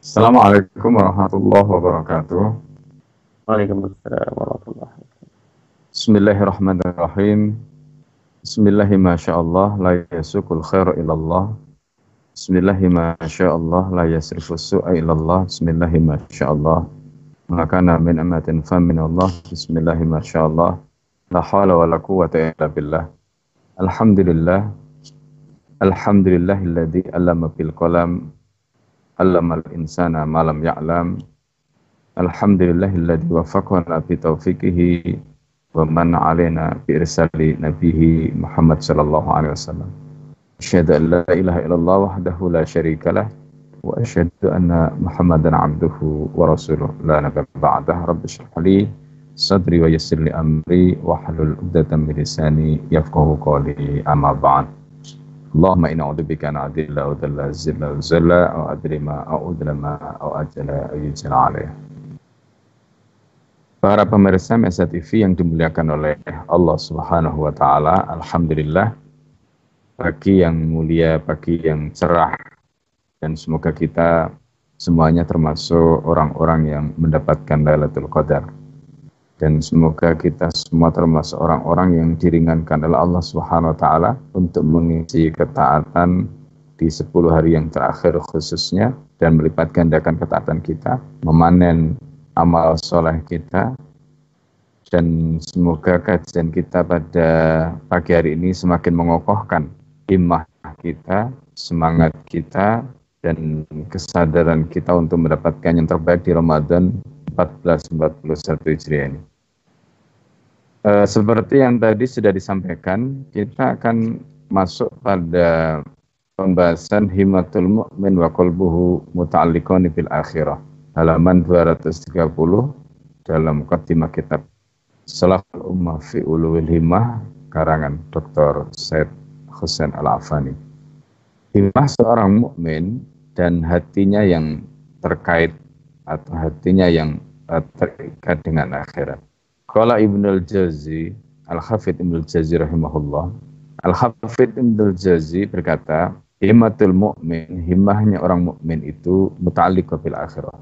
Assalamualaikum warahmatullahi wabarakatuh. Waalaikumsalam warahmatullahi wabarakatuh. Bismillahirrahmanirrahim. Bismillahi masyaallah la yasukul khairu ilallah. Bismillahi masyaallah la yasrifu su'a ilallah. Bismillahi masyaallah. Maka min amatin fa min Allah. Bismillahi masyaallah. La hawla wa la quwwata illa billah. Alhamdulillah. Alhamdulillahilladzi allama bil qalam. علم الإنسان ما لم يعلم. الحمد لله الذي وفقنا بتوفيقه ومن علينا بإرسال نبيه محمد صلى الله عليه وسلم. أشهد أن لا إله إلا الله وحده لا شريك له وأشهد أن محمدا عبده ورسوله. لا نبي بعده. رب اشرح لي صدري ويسر لي أمري واحلل عقدة من لساني يفقه قولي. أما بعد. Allahumma inna a'udzubika an adilla wa dalla zilla wa zalla aw adrima aw udlama aw ajala aw yujala alaih. Para pemirsa Mesa TV yang dimuliakan oleh Allah Subhanahu wa taala, alhamdulillah pagi yang mulia, pagi yang cerah, dan semoga kita semuanya termasuk orang-orang yang mendapatkan Lailatul Qadar. Dan semoga kita semua termasuk orang-orang yang diringankan oleh Allah Subhanahu wa taala untuk mengisi ketaatan di 10 hari yang terakhir khususnya dan melipat gandakan ketaatan kita, memanen amal soleh kita, dan semoga kajian kita pada pagi hari ini semakin mengokohkan himmah kita, semangat kita, dan kesadaran kita untuk mendapatkan yang terbaik di Ramadan 1441 Hijriah ini. E, seperti yang tadi sudah disampaikan, kita akan masuk pada pembahasan himatul mu'min wa qalbuhu muta'alliqun bil akhirah. Halaman 230 dalam khatimah kitab Salah Ummah fi Ulul Himmah karangan Dr. Said Hussein Al-Afani. Himmah seorang mukmin dan hatinya yang terkait atau hatinya yang uh, terikat dengan akhirat. Qala Ibnu Al-Jazi, Al-Hafidh Ibnu Al-Jazi rahimahullah, Al-Hafidh Ibnu Al-Jazi berkata, himmatul mukmin, himmahnya orang mukmin itu muta'alliq bil akhirah.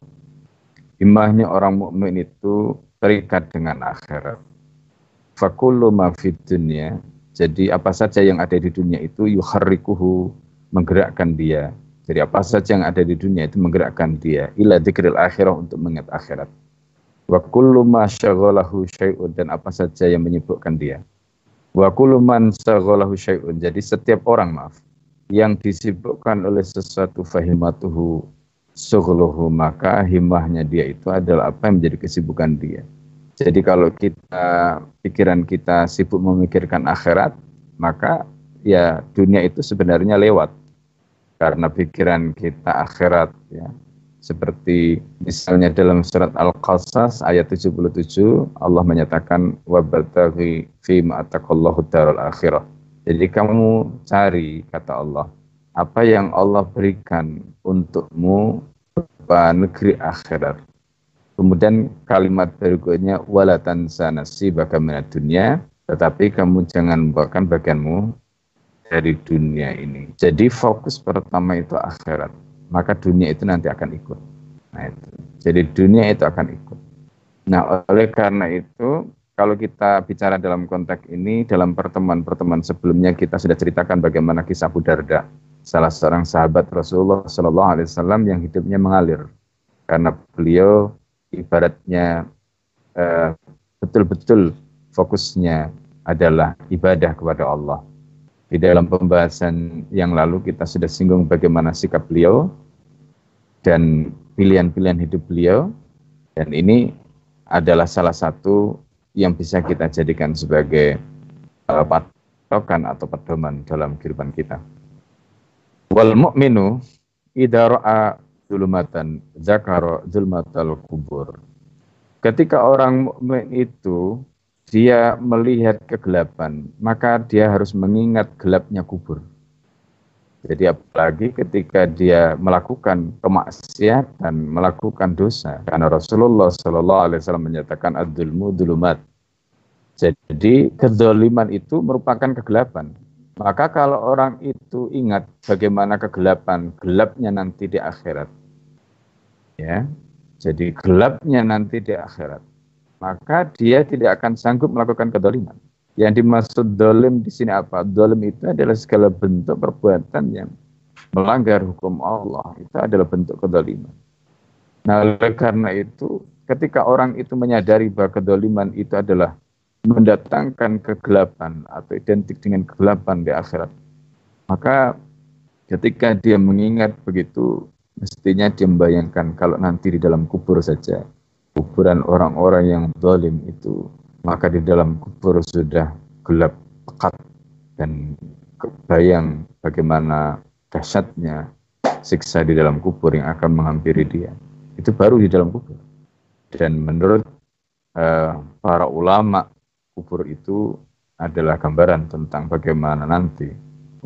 Himmahnya orang mukmin itu terikat dengan akhirat. Fakullu ma fid dunya jadi apa saja yang ada di dunia itu yuharrikuhu menggerakkan dia. Jadi apa saja yang ada di dunia itu menggerakkan dia ila dzikril akhirah untuk mengingat akhirat. Wa kullu ma syaghalahu syai'un dan apa saja yang menyibukkan dia. Wa kullu man syaghalahu syai'un. Jadi setiap orang maaf yang disibukkan oleh sesuatu fahimatuhu sughluhu maka himmahnya dia itu adalah apa yang menjadi kesibukan dia. Jadi kalau kita pikiran kita sibuk memikirkan akhirat, maka ya dunia itu sebenarnya lewat karena pikiran kita akhirat ya. Seperti misalnya dalam surat Al-Qasas ayat 77 Allah menyatakan wabataghi fi ma'atakallahu darul akhirah. Jadi kamu cari kata Allah apa yang Allah berikan untukmu berupa negeri akhirat Kemudian kalimat berikutnya walatan sanasi bagaimana dunia, tetapi kamu jangan membawakan bagianmu dari dunia ini. Jadi fokus pertama itu akhirat, maka dunia itu nanti akan ikut. Nah itu. Jadi dunia itu akan ikut. Nah oleh karena itu kalau kita bicara dalam konteks ini dalam pertemuan-pertemuan sebelumnya kita sudah ceritakan bagaimana kisah Abu Darda, salah seorang sahabat Rasulullah Shallallahu Alaihi Wasallam yang hidupnya mengalir karena beliau ibaratnya betul eh, betul-betul fokusnya adalah ibadah kepada Allah. Di dalam pembahasan yang lalu kita sudah singgung bagaimana sikap beliau dan pilihan-pilihan hidup beliau dan ini adalah salah satu yang bisa kita jadikan sebagai uh, patokan atau pedoman dalam kehidupan kita. Wal mu'minu idza ra'a zulmatan zakaro zulmatal kubur. Ketika orang mukmin itu dia melihat kegelapan, maka dia harus mengingat gelapnya kubur. Jadi apalagi ketika dia melakukan kemaksiatan, melakukan dosa. Karena Rasulullah Shallallahu Alaihi Wasallam menyatakan adulmu dulumat. Jadi kedoliman itu merupakan kegelapan. Maka kalau orang itu ingat bagaimana kegelapan, gelapnya nanti di akhirat, Ya. Jadi gelapnya nanti di akhirat. Maka dia tidak akan sanggup melakukan kedoliman. Yang dimaksud dolim di sini apa? Dolim itu adalah segala bentuk perbuatan yang melanggar hukum Allah. Itu adalah bentuk kedoliman. Nah, oleh karena itu, ketika orang itu menyadari bahwa kedoliman itu adalah mendatangkan kegelapan atau identik dengan kegelapan di akhirat, maka ketika dia mengingat begitu, mestinya dia membayangkan kalau nanti di dalam kubur saja, kuburan orang-orang yang dolim itu, maka di dalam kubur sudah gelap pekat dan kebayang bagaimana dahsyatnya siksa di dalam kubur yang akan menghampiri dia. Itu baru di dalam kubur. Dan menurut uh, para ulama, kubur itu adalah gambaran tentang bagaimana nanti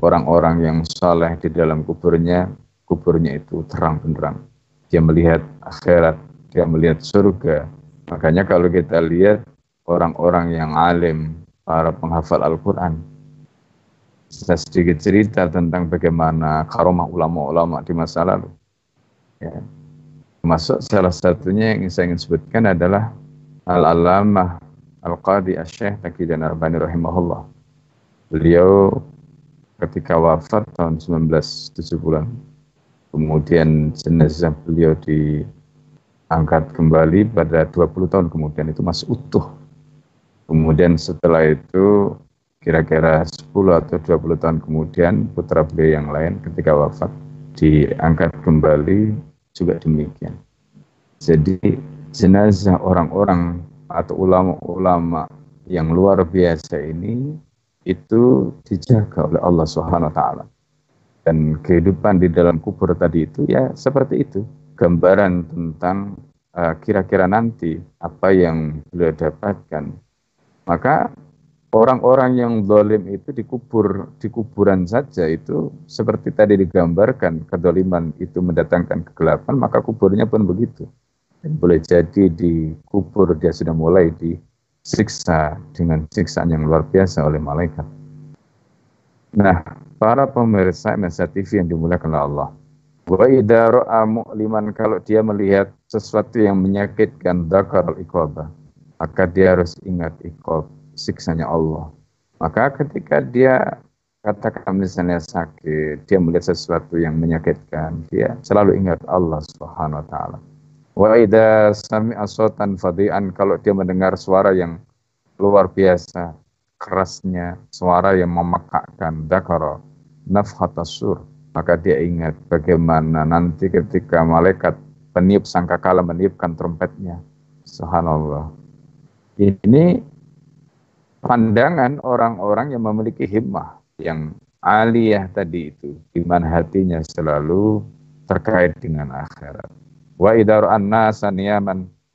orang-orang yang saleh di dalam kuburnya, kuburnya itu terang benderang. Dia melihat akhirat, dia melihat surga. Makanya kalau kita lihat orang-orang yang alim, para penghafal Al-Quran, saya sedikit cerita tentang bagaimana karomah ulama-ulama di masa lalu. Ya. Masuk salah satunya yang saya ingin sebutkan adalah Al-Alamah Al-Qadi Asyih Taqidan Arbani rahimahullah. Beliau ketika wafat tahun 1970-an. Kemudian jenazah beliau diangkat kembali pada 20 tahun kemudian itu masih utuh. Kemudian setelah itu kira-kira 10 atau 20 tahun kemudian putra beliau yang lain ketika wafat diangkat kembali juga demikian. Jadi jenazah orang-orang atau ulama-ulama yang luar biasa ini itu dijaga oleh Allah Subhanahu wa taala. Dan kehidupan di dalam kubur tadi itu ya seperti itu, gambaran tentang uh, kira-kira nanti apa yang beliau dapatkan. Maka orang-orang yang dolim itu dikubur di kuburan saja itu seperti tadi digambarkan kedoliman itu mendatangkan kegelapan maka kuburnya pun begitu dan boleh jadi di kubur dia sudah mulai di siksa dengan siksaan yang luar biasa oleh malaikat. Nah, para pemirsa MSA TV yang dimuliakan oleh Allah. Wa idza mu'liman kalau dia melihat sesuatu yang menyakitkan dakar iqabah, maka dia harus ingat iqab, siksanya Allah. Maka ketika dia katakan misalnya sakit, dia melihat sesuatu yang menyakitkan, dia selalu ingat Allah Subhanahu wa taala. Wa idza sami'a sautan fadi'an kalau dia mendengar suara yang luar biasa kerasnya, suara yang memakakkan dakara nafhatasur maka dia ingat bagaimana nanti ketika malaikat peniup sangkakala meniupkan trompetnya. Subhanallah. Ini pandangan orang-orang yang memiliki himmah yang aliyah tadi itu, di mana hatinya selalu terkait dengan akhirat. Wa idar an-nasa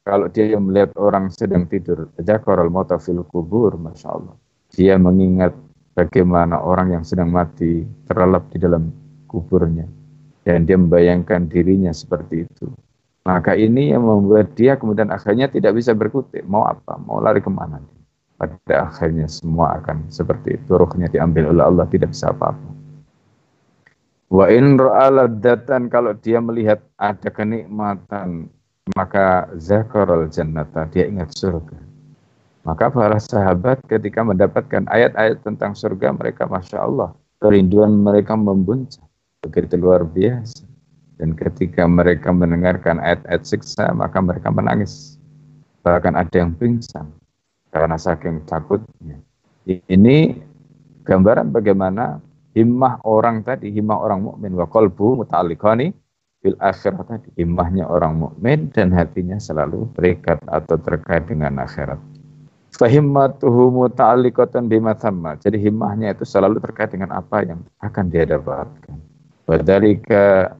kalau dia melihat orang sedang tidur, jakarul mauta fil kubur, Masya Allah. Dia mengingat bagaimana orang yang sedang mati terlelap di dalam kuburnya. Dan dia membayangkan dirinya seperti itu. Maka ini yang membuat dia kemudian akhirnya tidak bisa berkutik. Mau apa? Mau lari ke mana? Pada akhirnya semua akan seperti itu. Ruhnya diambil oleh Allah, tidak bisa apa-apa. Wa in datan kalau dia melihat ada kenikmatan maka zakarul jannata dia ingat surga. Maka para sahabat ketika mendapatkan ayat-ayat tentang surga mereka masya Allah kerinduan mereka membuncah begitu luar biasa. Dan ketika mereka mendengarkan ayat-ayat siksa maka mereka menangis. Bahkan ada yang pingsan karena saking takutnya. Ini gambaran bagaimana himmah orang tadi, himmah orang mukmin wa qalbu muta'alliqani bil akhirah tadi. Himmahnya orang mukmin dan hatinya selalu terikat atau terkait dengan akhirat. Fahimmatuhu muta'alliqatan bima. Jadi himmahnya itu selalu terkait dengan apa yang akan dia dapatkan. Wadhalika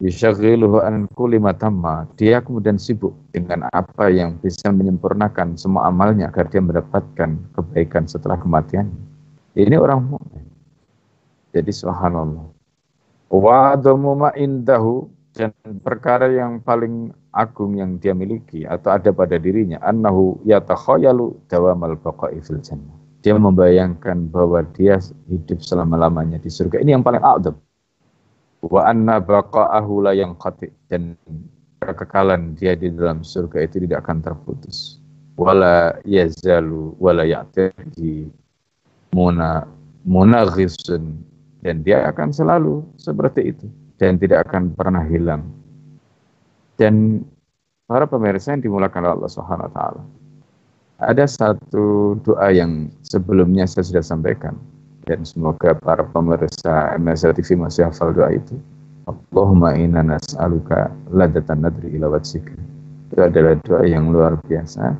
yushaghiluhu an kulli matamma. Dia kemudian sibuk dengan apa yang bisa menyempurnakan semua amalnya agar dia mendapatkan kebaikan setelah kematian. Ini orang mukmin. Jadi subhanallah. Wa ma indahu dan perkara yang paling agung yang dia miliki atau ada pada dirinya annahu yatakhayalu dawamal baqa'i fil jannah. Dia membayangkan bahwa dia hidup selama-lamanya di surga. Ini yang paling a'dam. Wa anna baqa'ahu la yanqati dan kekekalan dia di dalam surga itu tidak akan terputus. Wala yazalu wala ya'tadi muna munaghisun. Dan dia akan selalu seperti itu dan tidak akan pernah hilang. Dan para pemirsa yang dimulakan oleh Allah Subhanahu wa taala ada satu doa yang sebelumnya saya sudah sampaikan dan semoga para pemirsa MSL TV masih hafal doa itu. Allahumma inna nas'aluka ladatan nadri ila wajhika. Itu adalah doa yang luar biasa.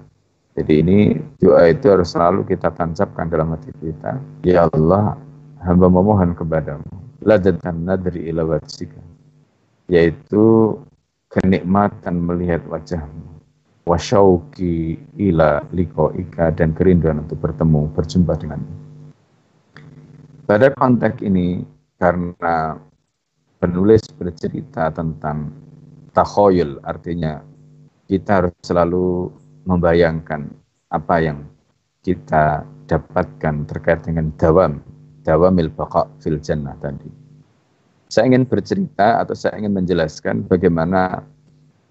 Jadi ini doa itu harus selalu kita tancapkan dalam hati kita. Ya Allah, hamba memohon kepadamu. Ladatan nadri ila wajhika. Yaitu kenikmatan melihat wajahmu. Wasyauki ila ika dan kerinduan untuk bertemu, berjumpa denganmu pada konteks ini, karena penulis bercerita tentang takhoyul, artinya kita harus selalu membayangkan apa yang kita dapatkan terkait dengan dawam, dawamil baqa fil jannah tadi. Saya ingin bercerita atau saya ingin menjelaskan bagaimana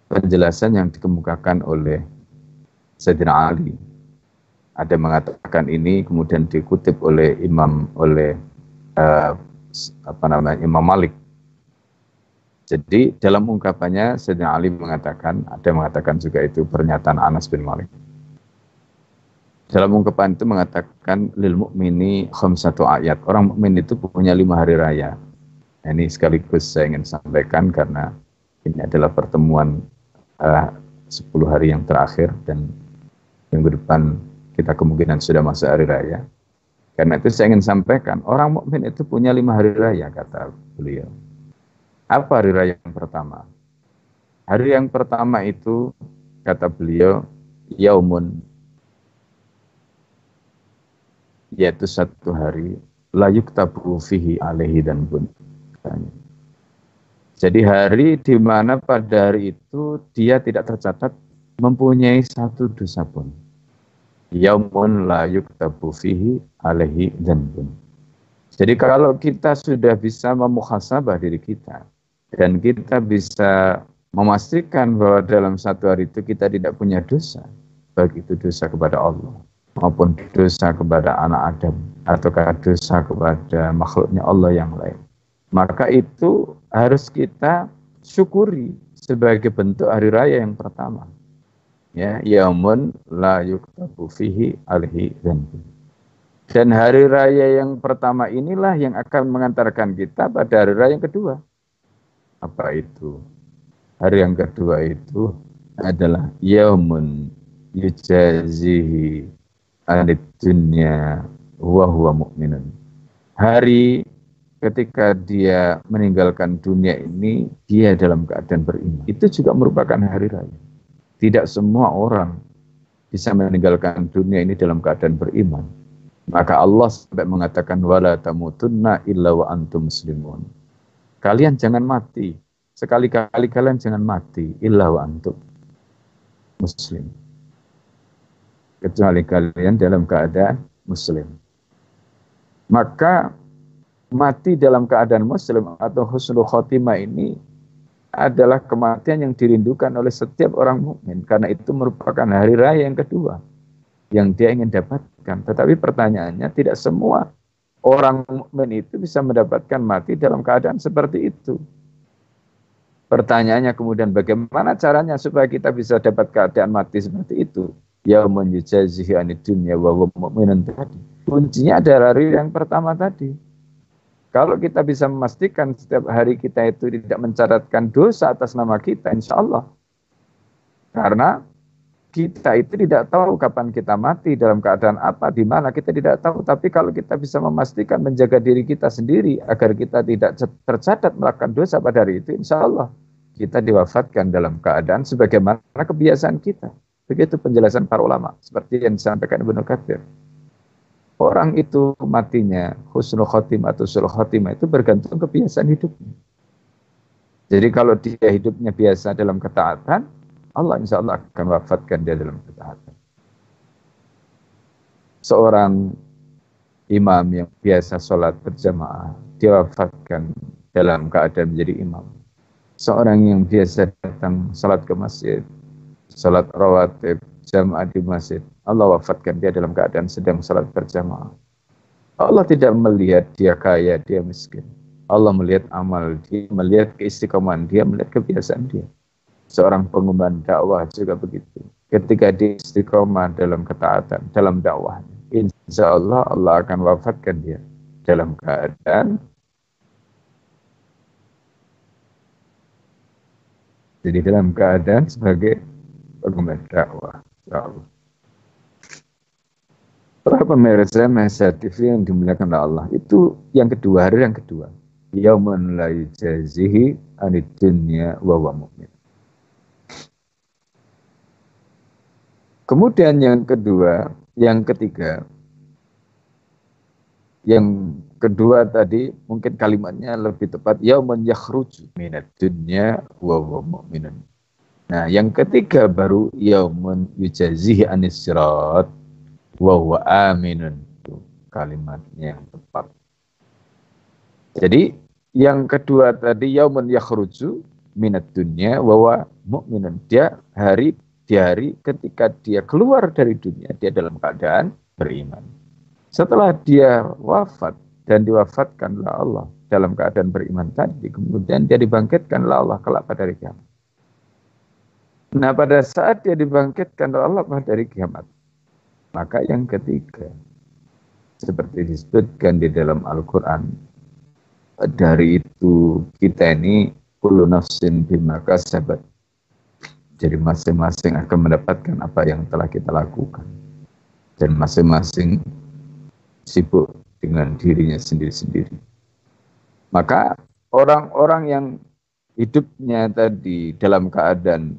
penjelasan yang dikemukakan oleh Sayyidina Ali ada mengatakan ini kemudian dikutip oleh imam oleh uh, apa namanya Imam Malik. Jadi dalam ungkapannya Sayyidina Ali mengatakan, ada yang mengatakan juga itu pernyataan Anas bin Malik. Dalam ungkapan itu mengatakan lil mukmini satu ayat. Orang mukmin itu punya lima hari raya. Nah, ini sekaligus saya ingin sampaikan karena ini adalah pertemuan uh, eh, 10 hari yang terakhir dan minggu depan kita kemungkinan sudah masuk hari raya. Karena itu saya ingin sampaikan, orang mukmin itu punya lima hari raya, kata beliau. Apa hari raya yang pertama? Hari yang pertama itu, kata beliau, yaumun, yaitu satu hari, layuk tabu fihi alaihi dan bun. Jadi hari di mana pada hari itu dia tidak tercatat mempunyai satu dosa pun yaumun la yuktabu fihi alaihi dzanbun. Jadi kalau kita sudah bisa memuhasabah diri kita dan kita bisa memastikan bahwa dalam satu hari itu kita tidak punya dosa, baik itu dosa kepada Allah maupun dosa kepada anak Adam atau dosa kepada makhluknya Allah yang lain. Maka itu harus kita syukuri sebagai bentuk hari raya yang pertama ya yaumun la yuktabu fihi alhi. Dan hari raya yang pertama inilah yang akan mengantarkan kita pada hari raya yang kedua. Apa itu? Hari yang kedua itu adalah yaumun yujazihi anid dunya huwa huwa mu'minun. Hari ketika dia meninggalkan dunia ini, dia dalam keadaan beriman. Itu juga merupakan hari raya. Tidak semua orang bisa meninggalkan dunia ini dalam keadaan beriman. Maka Allah sampai mengatakan wala tamutunna illa wa antum muslimun. Kalian jangan mati. Sekali-kali kalian jangan mati illa wa antum muslim. Kecuali kalian dalam keadaan muslim. Maka mati dalam keadaan muslim atau husnul khotimah ini adalah kematian yang dirindukan oleh setiap orang mukmin karena itu merupakan hari raya yang kedua yang dia ingin dapatkan. Tetapi pertanyaannya tidak semua orang mukmin itu bisa mendapatkan mati dalam keadaan seperti itu. Pertanyaannya kemudian bagaimana caranya supaya kita bisa dapat keadaan mati seperti itu? Ya yujazihi anid dunya wa mu'minun tadi. Kuncinya adalah hari yang pertama tadi kalau kita bisa memastikan setiap hari kita itu tidak mencatatkan dosa atas nama kita, insya Allah. Karena kita itu tidak tahu kapan kita mati, dalam keadaan apa, di mana, kita tidak tahu. Tapi kalau kita bisa memastikan menjaga diri kita sendiri agar kita tidak tercatat melakukan dosa pada hari itu, insya Allah kita diwafatkan dalam keadaan sebagaimana kebiasaan kita. Begitu penjelasan para ulama, seperti yang disampaikan Ibnu Katsir orang itu matinya husnul khotimah atau sul khotimah itu bergantung kebiasaan hidupnya. Jadi kalau dia hidupnya biasa dalam ketaatan, Allah insya Allah akan wafatkan dia dalam ketaatan. Seorang imam yang biasa sholat berjamaah, dia wafatkan dalam keadaan menjadi imam. Seorang yang biasa datang salat ke masjid, salat rawatib, jamaah di masjid, Allah wafatkan dia dalam keadaan sedang salat berjamaah. Allah tidak melihat dia kaya, dia miskin. Allah melihat amal dia, melihat keistiqomahan dia, melihat kebiasaan dia. Seorang pengumuman dakwah juga begitu. Ketika dia istiqomah dalam ketaatan, dalam dakwahnya, insya Allah Allah akan wafatkan dia dalam keadaan jadi dalam keadaan sebagai pengumuman dakwah. Allah. Para pemirsa Masa TV yang dimuliakan oleh Allah, itu yang kedua, hari yang kedua. Yauman la yujazihi anid wa wa mu'min. Kemudian yang kedua, yang ketiga, yang kedua tadi mungkin kalimatnya lebih tepat yauman yakhruju minad dunya wa wa mu'minun. Nah, yang ketiga baru yauman yujazihi anis sirat wa aminun. Itu kalimatnya yang tepat. Jadi yang kedua tadi yauman yakhruju minad dunya wa wa mu'minun. Dia hari di hari ketika dia keluar dari dunia, dia dalam keadaan beriman. Setelah dia wafat dan diwafatkanlah Allah dalam keadaan beriman tadi, kemudian dia dibangkitkanlah Allah kelak pada hari kiamat. Nah pada saat dia dibangkitkan oleh Allah pada hari kiamat, maka yang ketiga, seperti disebutkan di dalam Al-Quran, dari itu kita ini kullu nafsin bima kasabat jadi masing-masing akan mendapatkan apa yang telah kita lakukan. Dan masing-masing sibuk dengan dirinya sendiri-sendiri. Maka orang-orang yang hidupnya tadi dalam keadaan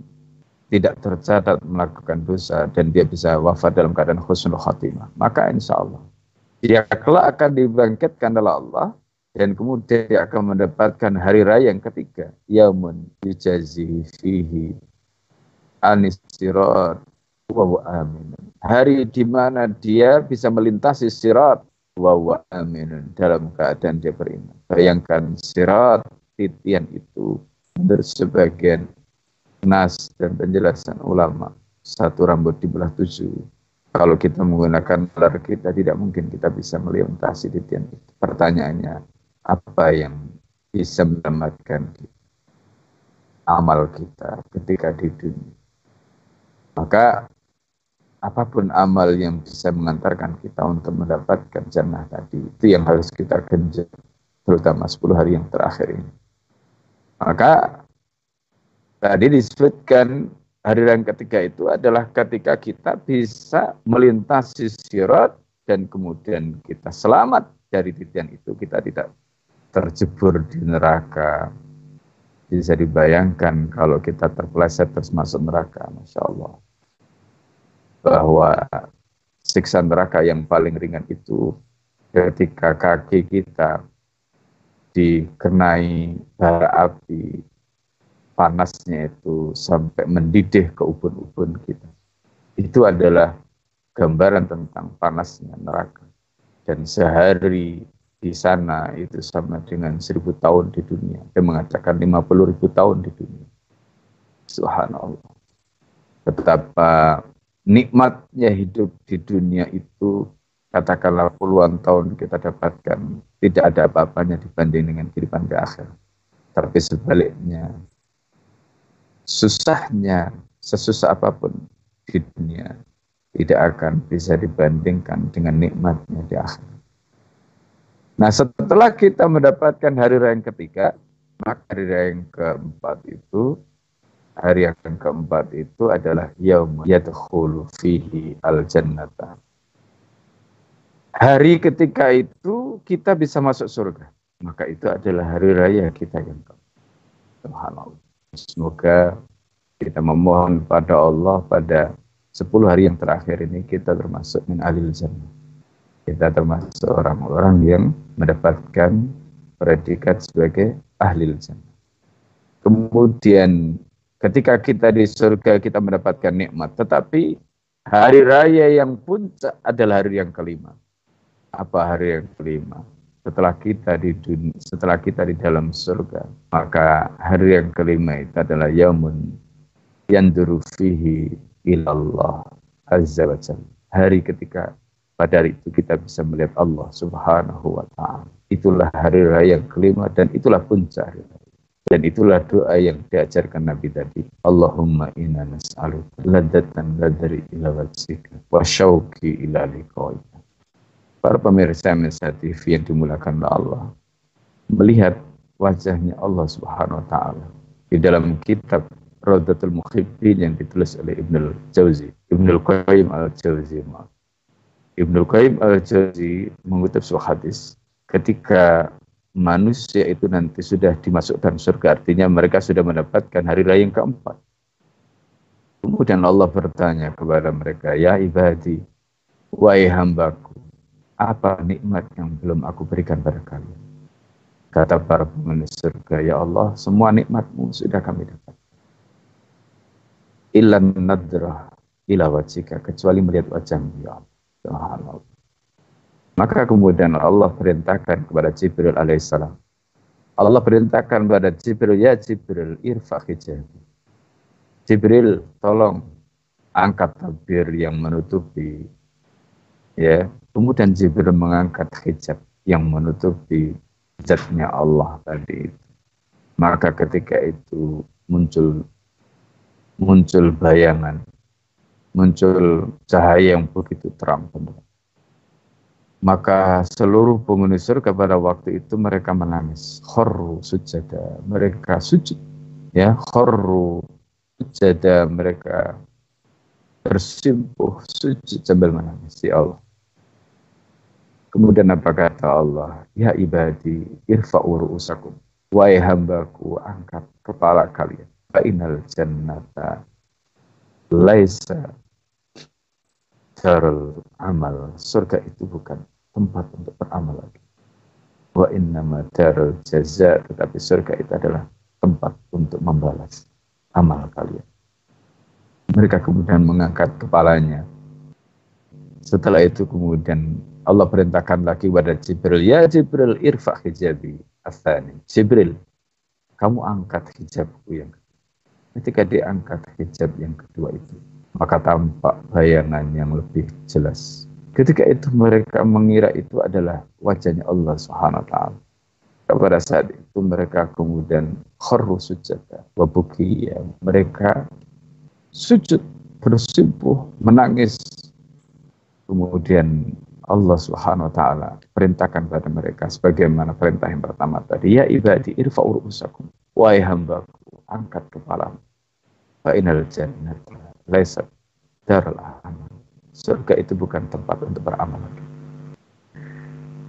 tidak tercatat melakukan dosa dan dia bisa wafat dalam keadaan khusnul khatimah. Maka insya Allah dia kelak akan dibangkitkan oleh Allah dan kemudian dia akan mendapatkan hari raya yang ketiga. Yaumun yujazihi fihi anis sirat wa aminun. Hari di mana dia bisa melintasi sirat wa aminun dalam keadaan dia beriman. Bayangkan sirat titian itu menurut sebagian nas dan penjelasan ulama satu rambut di belah tujuh. Kalau kita menggunakan nalar kita tidak mungkin kita bisa melintasi titian itu. Pertanyaannya apa yang bisa menyelamatkan amal kita ketika di dunia? Maka apa pun amal yang bisa mengantarkan kita untuk mendapatkan jannah tadi, itu yang harus kita genjot, terutama 10 hari yang terakhir ini. Maka tadi disebutkan hari yang ketiga itu adalah ketika kita bisa melintasi sirat dan kemudian kita selamat dari titian itu, kita tidak terjebur di neraka. Bisa dibayangkan kalau kita terpeleset terus masuk neraka, Masya Allah bahwa siksa neraka yang paling ringan itu ketika kaki kita dikenai bara api panasnya itu sampai mendidih ke ubun-ubun kita. Itu adalah gambaran tentang panasnya neraka. Dan sehari di sana itu sama dengan seribu tahun di dunia. Dia mengatakan lima puluh ribu tahun di dunia. Subhanallah. Betapa nikmatnya hidup di dunia itu katakanlah puluhan tahun kita dapatkan tidak ada apa-apanya dibanding dengan kehidupan di akhir. Tapi sebaliknya susahnya sesusah apa pun di dunia tidak akan bisa dibandingkan dengan nikmatnya di akhir. Nah setelah kita mendapatkan hari raya yang ketiga, maka hari raya yang keempat itu hari yang keempat itu adalah yaum yadkhulu fihi al jannata. Hari ketika itu kita bisa masuk surga. Maka itu adalah hari raya kita yang keempat. Subhanallah. Semoga kita memohon pada Allah pada 10 hari yang terakhir ini kita termasuk min alil jannah. Kita termasuk orang-orang yang mendapatkan predikat sebagai ahli jannah. Kemudian Ketika kita di surga kita mendapatkan nikmat, tetapi hari raya yang puncak adalah hari yang kelima. Apa hari yang kelima? Setelah kita di dunia, setelah kita di dalam surga, maka hari yang kelima itu adalah yaumun yanduru fihi ilallah azza wa jalla. Hari ketika pada hari itu kita bisa melihat Allah subhanahu wa ta'ala. Itulah hari raya yang kelima dan itulah puncak hari. Dan itulah doa yang diajarkan Nabi tadi. Allahumma inna nas'aluka ladatan ladari ila wajhika wa syauki ila liqa'ika. Para pemirsa MSA TV yang dimulakan oleh Allah. Melihat wajahnya Allah subhanahu wa ta'ala. Di dalam kitab Raudatul Muhibbin yang ditulis oleh Ibnul Jauzi. Ibnul Qayyim al-Jauzi. Ibnul Qayyim al-Jauzi mengutip sebuah hadis ketika manusia itu nanti sudah dimasukkan surga. Artinya mereka sudah mendapatkan hari raya yang keempat. Kemudian Allah bertanya kepada mereka, Ya ibadi, wahai hambaku, apa nikmat yang belum aku berikan pada kalian? Kata para penghuni surga, Ya Allah, semua nikmatmu sudah kami dapat. Ilan nadrah ila wajika, kecuali melihat wajahmu, Ya Allah. Maka kemudian Allah perintahkan kepada Jibril alaihissalam. Allah perintahkan kepada Jibril, ya Jibril, irfa hijab. Jibril, tolong angkat tabir yang menutupi. Ya, kemudian Jibril mengangkat hijab yang menutupi zatnya Allah tadi. Maka ketika itu muncul muncul bayangan, muncul cahaya yang begitu terang maka seluruh penghuni surga pada waktu itu mereka menangis. Khorru sujada. Mereka sujud. Ya, khorru sujada. Mereka bersimpuh sujud sambil menangis. Ya Allah. Kemudian apa kata Allah? Ya ibadi, irfa'u ru'usakum. Wahai hambaku, angkat kepala kalian. Fa'inal jannata laisa darul amal. Surga itu bukan tempat untuk beramal lagi. Wa innama darul jaza, tetapi surga itu adalah tempat untuk membalas amal kalian. Mereka kemudian mengangkat kepalanya. Setelah itu kemudian Allah perintahkan lagi kepada Jibril, Ya Jibril, irfa hijabi asani. Jibril, kamu angkat hijabku yang kedua. Ketika diangkat hijab yang kedua itu, maka tampak bayangan yang lebih jelas Ketika itu mereka mengira itu adalah wajahnya Allah Subhanahu wa taala. Pada saat itu mereka kemudian kharru sujada wa ya. Mereka sujud bersimpuh menangis. Kemudian Allah Subhanahu wa taala perintahkan pada mereka sebagaimana perintah yang pertama tadi, ya ibadi irfa'u ru'usakum. Wahai hambaku, angkat kepalamu. Fa inal jannata laysat darul amal surga itu bukan tempat untuk beramal.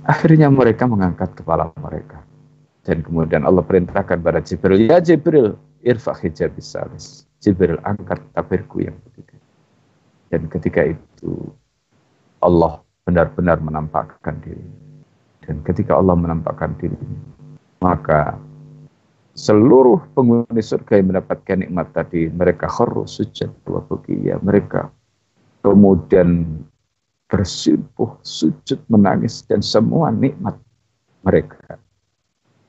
Akhirnya mereka mengangkat kepala mereka. Dan kemudian Allah perintahkan pada Jibril, Ya Jibril, irfa hijab salis. Jibril angkat tabirku yang ketiga. Dan ketika itu Allah benar-benar menampakkan diri. Dan ketika Allah menampakkan diri, maka seluruh penghuni surga yang mendapatkan nikmat tadi, mereka kharru sujud wa mereka kemudian bersimpuh, sujud, menangis, dan semua nikmat mereka.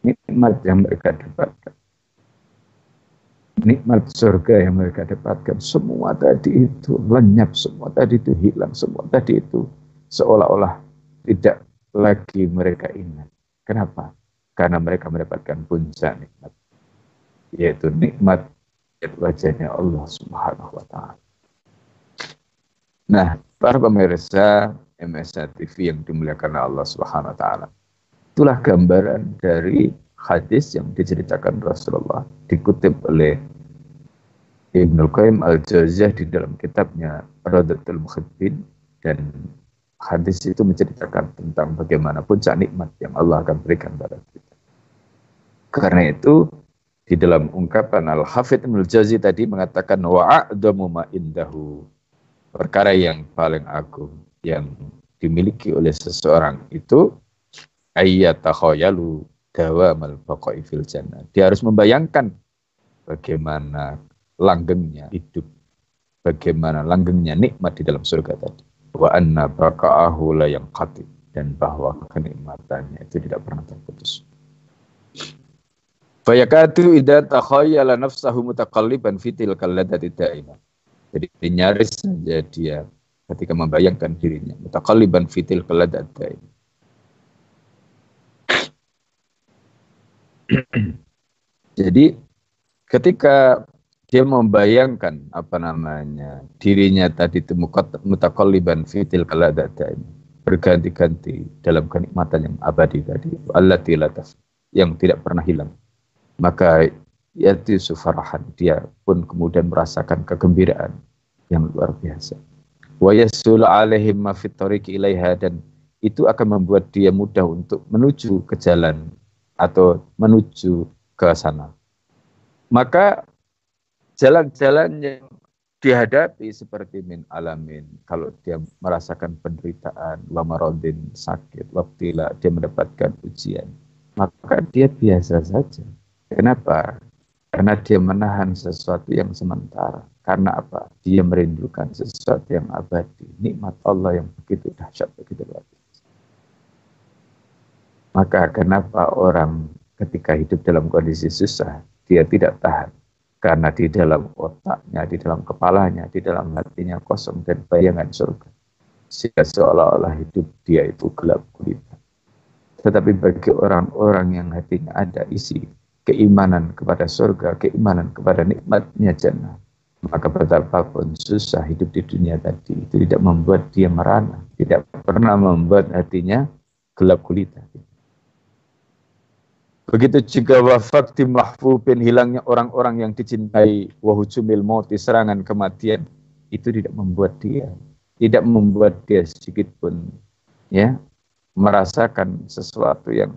Nikmat yang mereka dapatkan. Nikmat surga yang mereka dapatkan. Semua tadi itu lenyap, semua tadi itu hilang, semua tadi itu seolah-olah tidak lagi mereka ingat. Kenapa? Karena mereka mendapatkan puncak nikmat. Yaitu nikmat wajahnya Allah subhanahu wa ta'ala. Nah, para pemirsa MSA TV yang dimuliakan Allah Subhanahu wa taala. Itulah gambaran dari hadis yang diceritakan Rasulullah dikutip oleh Ibnu Qayyim Al-Jauziyah di dalam kitabnya Radatul Muhibbin dan hadis itu menceritakan tentang bagaimana puncak nikmat yang Allah akan berikan pada kita. Karena itu di dalam ungkapan Al-Hafidh Ibnu Jauzi tadi mengatakan wa'adamu ma indahu perkara yang paling agung yang dimiliki oleh seseorang itu ayat takhayalu dawamal baqa'i fil jannah. Dia harus membayangkan bagaimana langgengnya hidup, bagaimana langgengnya nikmat di dalam surga tadi. Wa anna baqa'ahu la yang dan bahwa kenikmatannya itu tidak pernah terputus. Fayakatu idza takhayyala nafsahu mutaqalliban fi tilkal ladati daimah. Jadi nyaris saja dia ketika membayangkan dirinya mutaqalliban fi tilkal ladati daimah. Jadi ketika dia membayangkan apa namanya dirinya tadi itu mutaqalliban fi tilkal ladati daimah berganti-ganti dalam kenikmatan yang abadi tadi Allah yang tidak pernah hilang. Maka yaitu sufarahan dia pun kemudian merasakan kegembiraan yang luar biasa. Wa yasul alaihim ma ilaiha dan itu akan membuat dia mudah untuk menuju ke jalan atau menuju ke sana. Maka jalan-jalan yang dihadapi seperti min alamin kalau dia merasakan penderitaan wa maradin sakit waktila dia mendapatkan ujian maka dia biasa saja Kenapa? Karena dia menahan sesuatu yang sementara. Karena apa? Dia merindukan sesuatu yang abadi. Nikmat Allah yang begitu dahsyat, begitu luar biasa. Maka kenapa orang ketika hidup dalam kondisi susah, dia tidak tahan. Karena di dalam otaknya, di dalam kepalanya, di dalam hatinya kosong dan bayangan surga. Sehingga seolah-olah hidup dia itu gelap gulita. Tetapi bagi orang-orang yang hatinya ada isi keimanan kepada surga, keimanan kepada nikmatnya jannah. Maka betapapun susah hidup di dunia tadi, itu tidak membuat dia merana, tidak pernah membuat hatinya gelap gulita. Begitu juga wafat di mahfubin hilangnya orang-orang yang dicintai wahujumil mauti serangan kematian itu tidak membuat dia tidak membuat dia sedikit pun ya merasakan sesuatu yang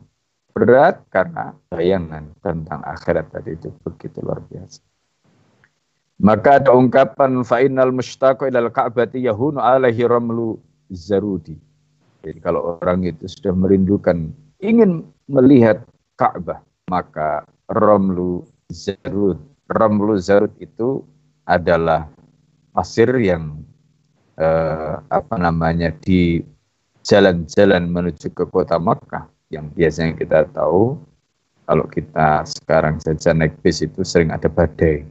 berat karena bayangan tentang akhirat tadi itu begitu luar biasa. Maka ada ungkapan fa'inal mushtaqo ilal ka'bati yahunu alaihi ramlu zarudi. Jadi kalau orang itu sudah merindukan, ingin melihat Ka'bah, maka ramlu zarud. Ramlu zarud itu adalah pasir yang eh, apa namanya di jalan-jalan menuju ke kota Makkah yang biasanya kita tahu kalau kita sekarang saja naik bis itu sering ada badai.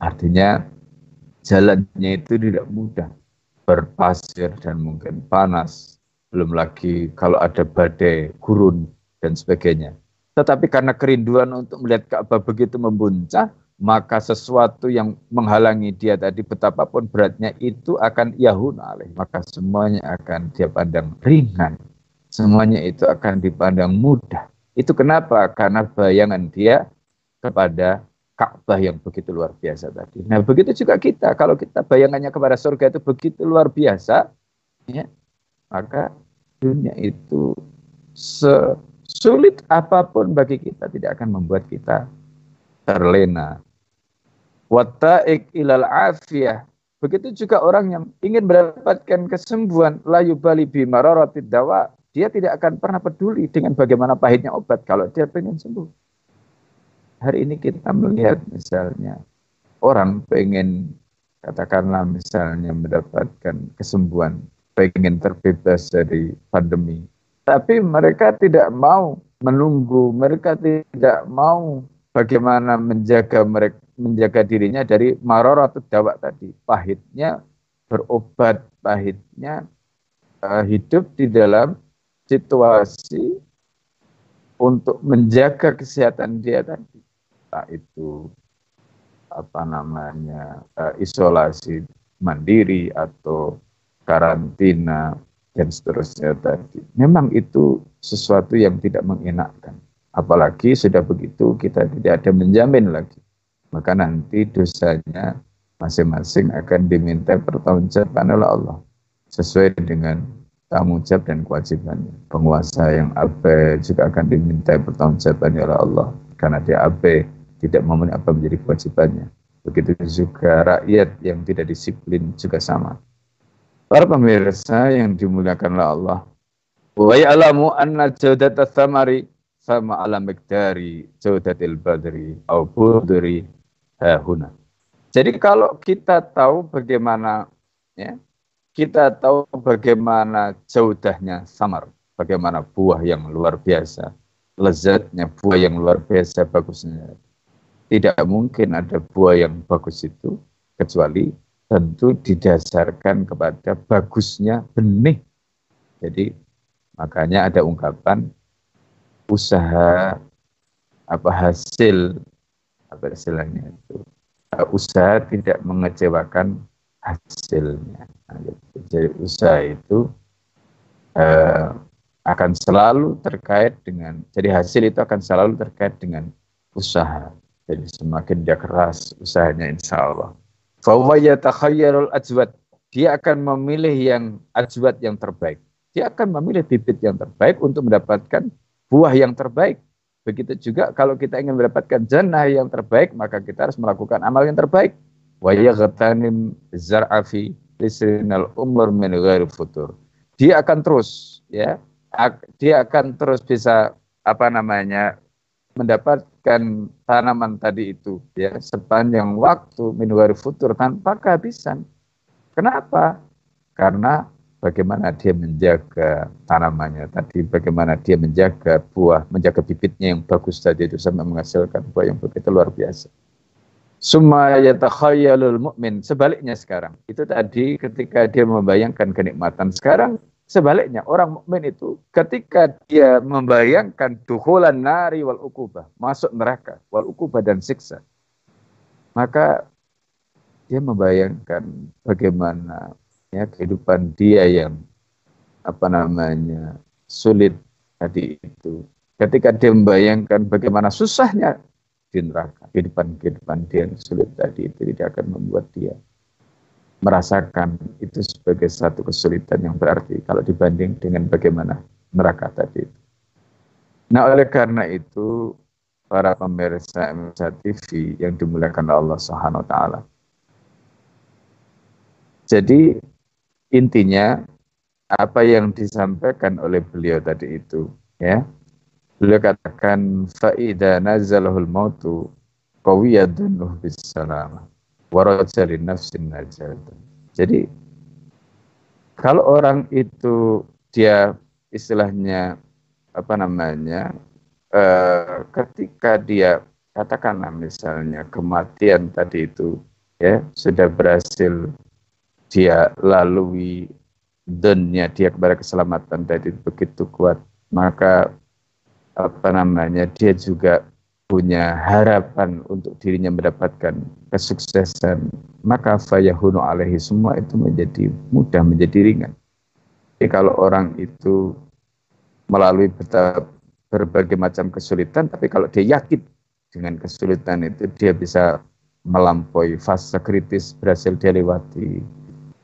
Artinya jalannya itu tidak mudah, berpasir dan mungkin panas. Belum lagi kalau ada badai, gurun dan sebagainya. Tetapi karena kerinduan untuk melihat Ka'bah begitu membuncah, maka sesuatu yang menghalangi dia tadi betapapun beratnya itu akan yahun alaih. Maka semuanya akan dia pandang ringan semuanya itu akan dipandang mudah. Itu kenapa? Karena bayangan dia kepada Ka'bah yang begitu luar biasa tadi. Nah, begitu juga kita. Kalau kita bayangannya kepada surga itu begitu luar biasa, ya, maka dunia itu sesulit apa pun bagi kita tidak akan membuat kita terlena. Wata'ik ilal afiyah. Begitu juga orang yang ingin mendapatkan kesembuhan layu bali bimararati dawa dia tidak akan pernah peduli dengan bagaimana pahitnya obat kalau dia pengen sembuh. Hari ini kita melihat misalnya orang pengen katakanlah misalnya mendapatkan kesembuhan, pengen terbebas dari pandemi. Tapi mereka tidak mau menunggu, mereka tidak mau bagaimana menjaga mereka menjaga dirinya dari maror atau dawak tadi. Pahitnya berobat, pahitnya uh, hidup di dalam situasi untuk menjaga kesehatan dia tadi, tak itu apa namanya uh, isolasi mandiri atau karantina dan seterusnya tadi. Memang itu sesuatu yang tidak mengenakkan. Apalagi sudah begitu kita tidak ada menjamin lagi. Maka nanti dosanya masing-masing akan diminta pertanggungjawaban oleh Allah sesuai dengan tanggung jawab dan kewajibannya. Penguasa yang abe juga akan diminta pertanggungjawabannya oleh Allah karena dia abe tidak memenuhi apa menjadi kewajibannya. Begitu juga rakyat yang tidak disiplin juga sama. Para pemirsa yang dimuliakan oleh Allah. Wa ya'lamu anna jawdata thamari sama ala miqdari jawdatil badri au budri hahuna. Jadi kalau kita tahu bagaimana ya, kita tahu bagaimana jaudahnya samar, bagaimana buah yang luar biasa, lezatnya buah yang luar biasa bagusnya. Tidak mungkin ada buah yang bagus itu kecuali tentu didasarkan kepada bagusnya benih. Jadi makanya ada ungkapan usaha apa hasil apa istilahnya itu usaha tidak mengecewakan hasilnya. Nah, gitu. Jadi usaha itu eh, akan selalu terkait dengan, jadi hasil itu akan selalu terkait dengan usaha. Jadi semakin dia keras usahanya insya Allah. Ajwad. Dia akan memilih yang ajwad yang terbaik. Dia akan memilih bibit yang terbaik untuk mendapatkan buah yang terbaik. Begitu juga kalau kita ingin mendapatkan jannah yang terbaik, maka kita harus melakukan amal yang terbaik wa yaghtanim zar'a fi lisrinal umur min ghairi futur. Dia akan terus ya, dia akan terus bisa apa namanya mendapatkan tanaman tadi itu ya sepanjang waktu min ghairi futur tanpa kehabisan. Kenapa? Karena bagaimana dia menjaga tanamannya tadi, bagaimana dia menjaga buah, menjaga bibitnya yang bagus tadi itu sampai menghasilkan buah yang begitu luar biasa. Summa yatakhayyalul mu'min. Sebaliknya sekarang. Itu tadi ketika dia membayangkan kenikmatan. Sekarang sebaliknya. Orang mukmin itu ketika dia membayangkan duhulan nari wal ukubah. Masuk neraka. Wal ukubah dan siksa. Maka dia membayangkan bagaimana ya kehidupan dia yang apa namanya sulit tadi itu. Ketika dia membayangkan bagaimana susahnya di neraka. Kehidupan-kehidupan dia yang sulit tadi itu tidak akan membuat dia merasakan itu sebagai satu kesulitan yang berarti kalau dibanding dengan bagaimana neraka tadi. Nah oleh karena itu para pemirsa MSA TV yang dimuliakan Allah Subhanahu taala. Jadi intinya apa yang disampaikan oleh beliau tadi itu ya Beliau katakan faida nazalahul mautu qawiyadun bis nafsin najat. Jadi kalau orang itu dia istilahnya apa namanya uh, ketika dia katakanlah misalnya kematian tadi itu ya sudah berhasil dia lalui dunia dia kepada keselamatan tadi begitu kuat maka apa namanya dia juga punya harapan untuk dirinya mendapatkan kesuksesan maka fayahunu alaihi semua itu menjadi mudah menjadi ringan. Jadi kalau orang itu melalui berbagai macam kesulitan tapi kalau dia yakin dengan kesulitan itu dia bisa melampaui fase kritis berhasil dia lewati.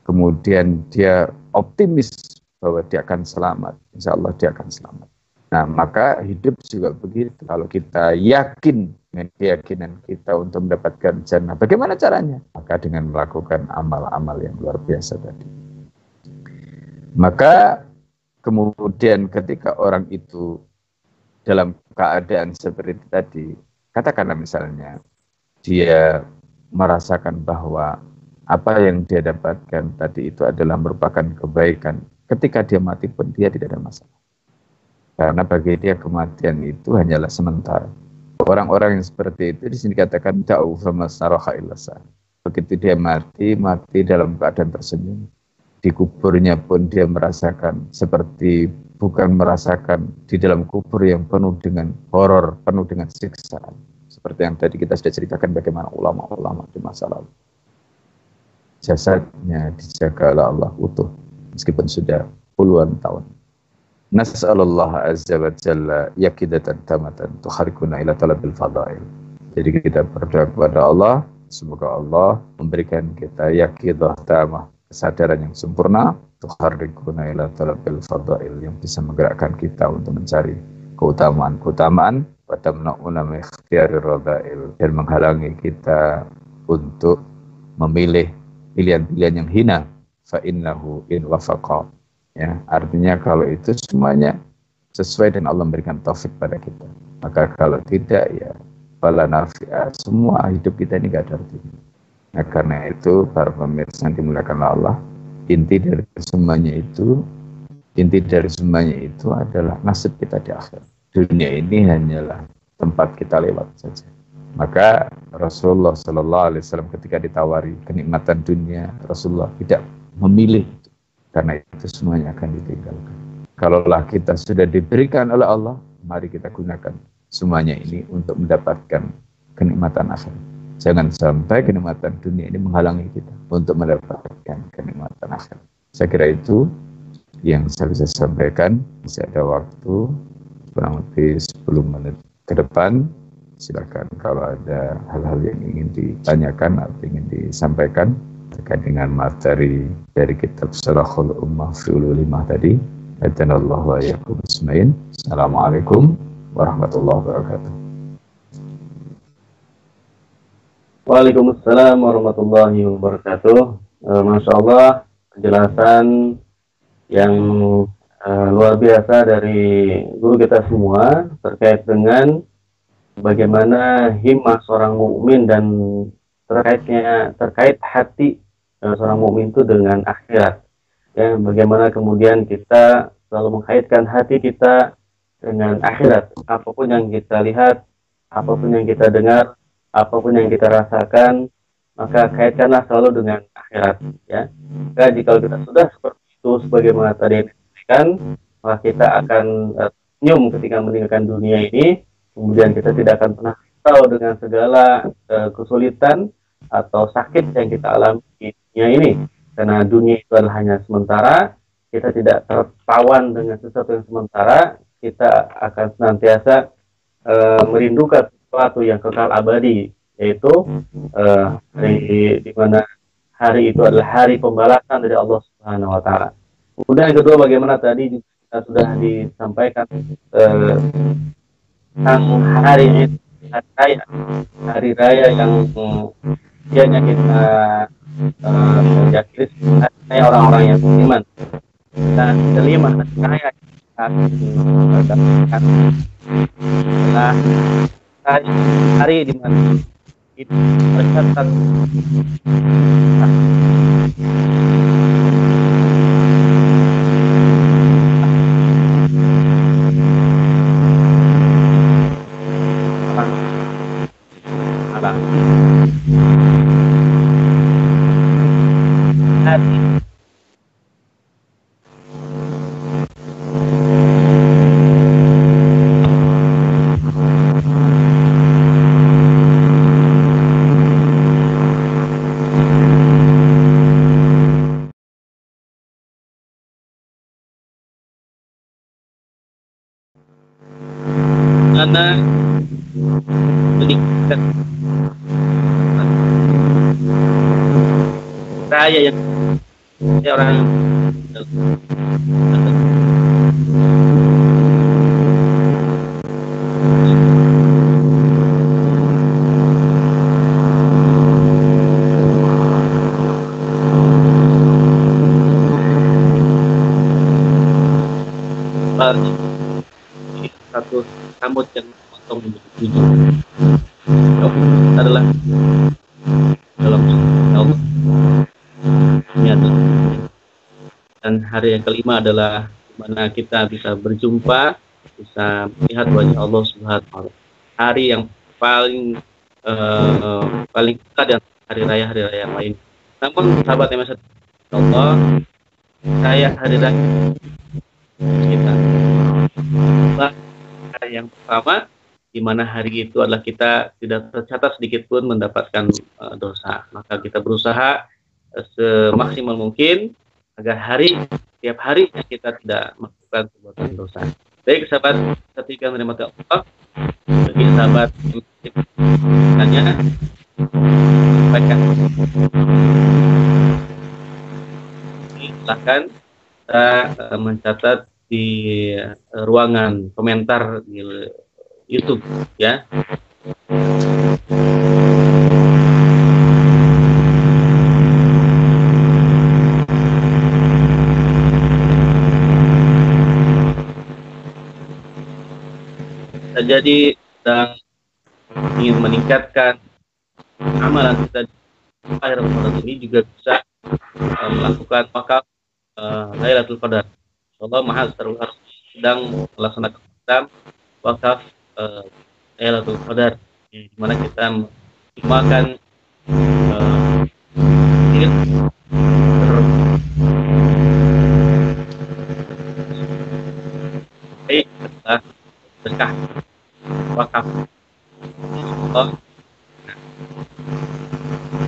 Kemudian dia optimis bahwa dia akan selamat. Insya Allah dia akan selamat Nah, maka hidup juga begitu. Kalau kita yakin dengan keyakinan kita untuk mendapatkan jannah, bagaimana caranya? Maka dengan melakukan amal-amal yang luar biasa tadi. Maka kemudian ketika orang itu dalam keadaan seperti tadi, katakanlah misalnya dia merasakan bahwa apa yang dia dapatkan tadi itu adalah merupakan kebaikan. Ketika dia mati pun dia tidak ada masalah. Karena bagi dia kematian itu hanyalah sementara. Orang-orang yang seperti itu di sini dikatakan Begitu dia mati, mati dalam keadaan tersenyum. Di kuburnya pun dia merasakan seperti bukan merasakan di dalam kubur yang penuh dengan horor, penuh dengan siksaan. Seperti yang tadi kita sudah ceritakan bagaimana ulama-ulama di masa lalu. Jasadnya dijaga oleh Allah utuh meskipun sudah puluhan tahun. Nas'alullah azza wa jalla yakidatan tamatan tukharikuna ila talabil fadail. Jadi kita berdoa kepada Allah, semoga Allah memberikan kita yakidah tamah, kesadaran yang sempurna, tukharikuna ila talabil fadail yang bisa menggerakkan kita untuk mencari keutamaan-keutamaan pada tamna'una ikhtiyari radhail dan menghalangi kita untuk memilih pilihan-pilihan yang hina fa innahu in wafaqa Ya, artinya kalau itu semuanya sesuai dengan Allah memberikan taufik pada kita. Maka kalau tidak ya bala nafi'a semua hidup kita ini gak ada artinya. Nah karena itu para pemirsa yang dimuliakan Allah, inti dari semuanya itu inti dari semuanya itu adalah nasib kita di akhir. Dunia ini hanyalah tempat kita lewat saja. Maka Rasulullah Shallallahu Alaihi Wasallam ketika ditawari kenikmatan dunia, Rasulullah tidak memilih karena itu semuanya akan ditinggalkan. Kalaulah kita sudah diberikan oleh Allah, mari kita gunakan semuanya ini untuk mendapatkan kenikmatan akhir. Jangan sampai kenikmatan dunia ini menghalangi kita untuk mendapatkan kenikmatan akhir. Saya kira itu yang saya bisa sampaikan. Masih ada waktu kurang lebih 10 menit ke depan silakan kalau ada hal-hal yang ingin ditanyakan atau ingin disampaikan terkait dengan materi dari kitab Salahul Ummah fi tadi. Allah wa yakum ismain. Assalamualaikum warahmatullahi wabarakatuh. Waalaikumsalam warahmatullahi wabarakatuh. Uh, Masya Allah penjelasan yang uh, luar biasa dari guru kita semua terkait dengan bagaimana himmah seorang mukmin dan terkaitnya terkait hati uh, seorang mukmin itu dengan akhirat. Ya, bagaimana kemudian kita selalu mengkaitkan hati kita dengan akhirat. Apa pun yang kita lihat, apa pun yang kita dengar, apa pun yang kita rasakan, maka kaitkanlah selalu dengan akhirat. Ya, maka jika kita sudah seperti itu, sebagaimana tadi disebutkan, maka kita akan uh, ketika meninggalkan dunia ini kemudian kita tidak akan pernah tahu dengan segala uh, kesulitan atau sakit yang kita alami di dunia ini karena dunia itu adalah hanya sementara kita tidak tertawan dengan sesuatu yang sementara kita akan senantiasa uh, merindukan sesuatu yang kekal abadi yaitu uh, hari di mana hari itu adalah hari pembalasan dari Allah Subhanahu wa taala. Kemudian yang kedua bagaimana tadi kita sudah disampaikan uh, tentang hari hari raya. Hari raya yang biasanya kita uh, sebagai orang-orang yang beriman. Dan kelima hari raya kita adalah hari, hari di mana? Itu tercatat saya yang saya orang yang satu rambut yang potong menjadi tujuh adalah dalam Allah dan hari yang kelima adalah mana kita bisa berjumpa, bisa melihat wajah Allah Subhanahu wa. Hari yang paling uh, paling dekat dengan hari raya hari raya yang lain. Namun sahabat yang masih Allah, saya hari raya kita yang pertama di mana hari itu adalah kita tidak tercatat sedikit pun mendapatkan uh, dosa. Maka kita berusaha uh, semaksimal mungkin agar hari tiap hari kita tidak melakukan perbuatan dosa. Baik sahabat ketika menerima Allah, bagi sahabat tanya sampaikan. Silahkan kita uh, mencatat di uh, ruangan komentar di YouTube ya jadi dan ingin meningkatkan amalan kita di akhir Ramadan ini juga bisa uh, melakukan wakaf uh, Lailatul Qadar. Allah Maha Terluar sedang melaksanakan program wakaf uh, Lailatul Qadar di mana kita memakan uh, baik berkah wakaf Allah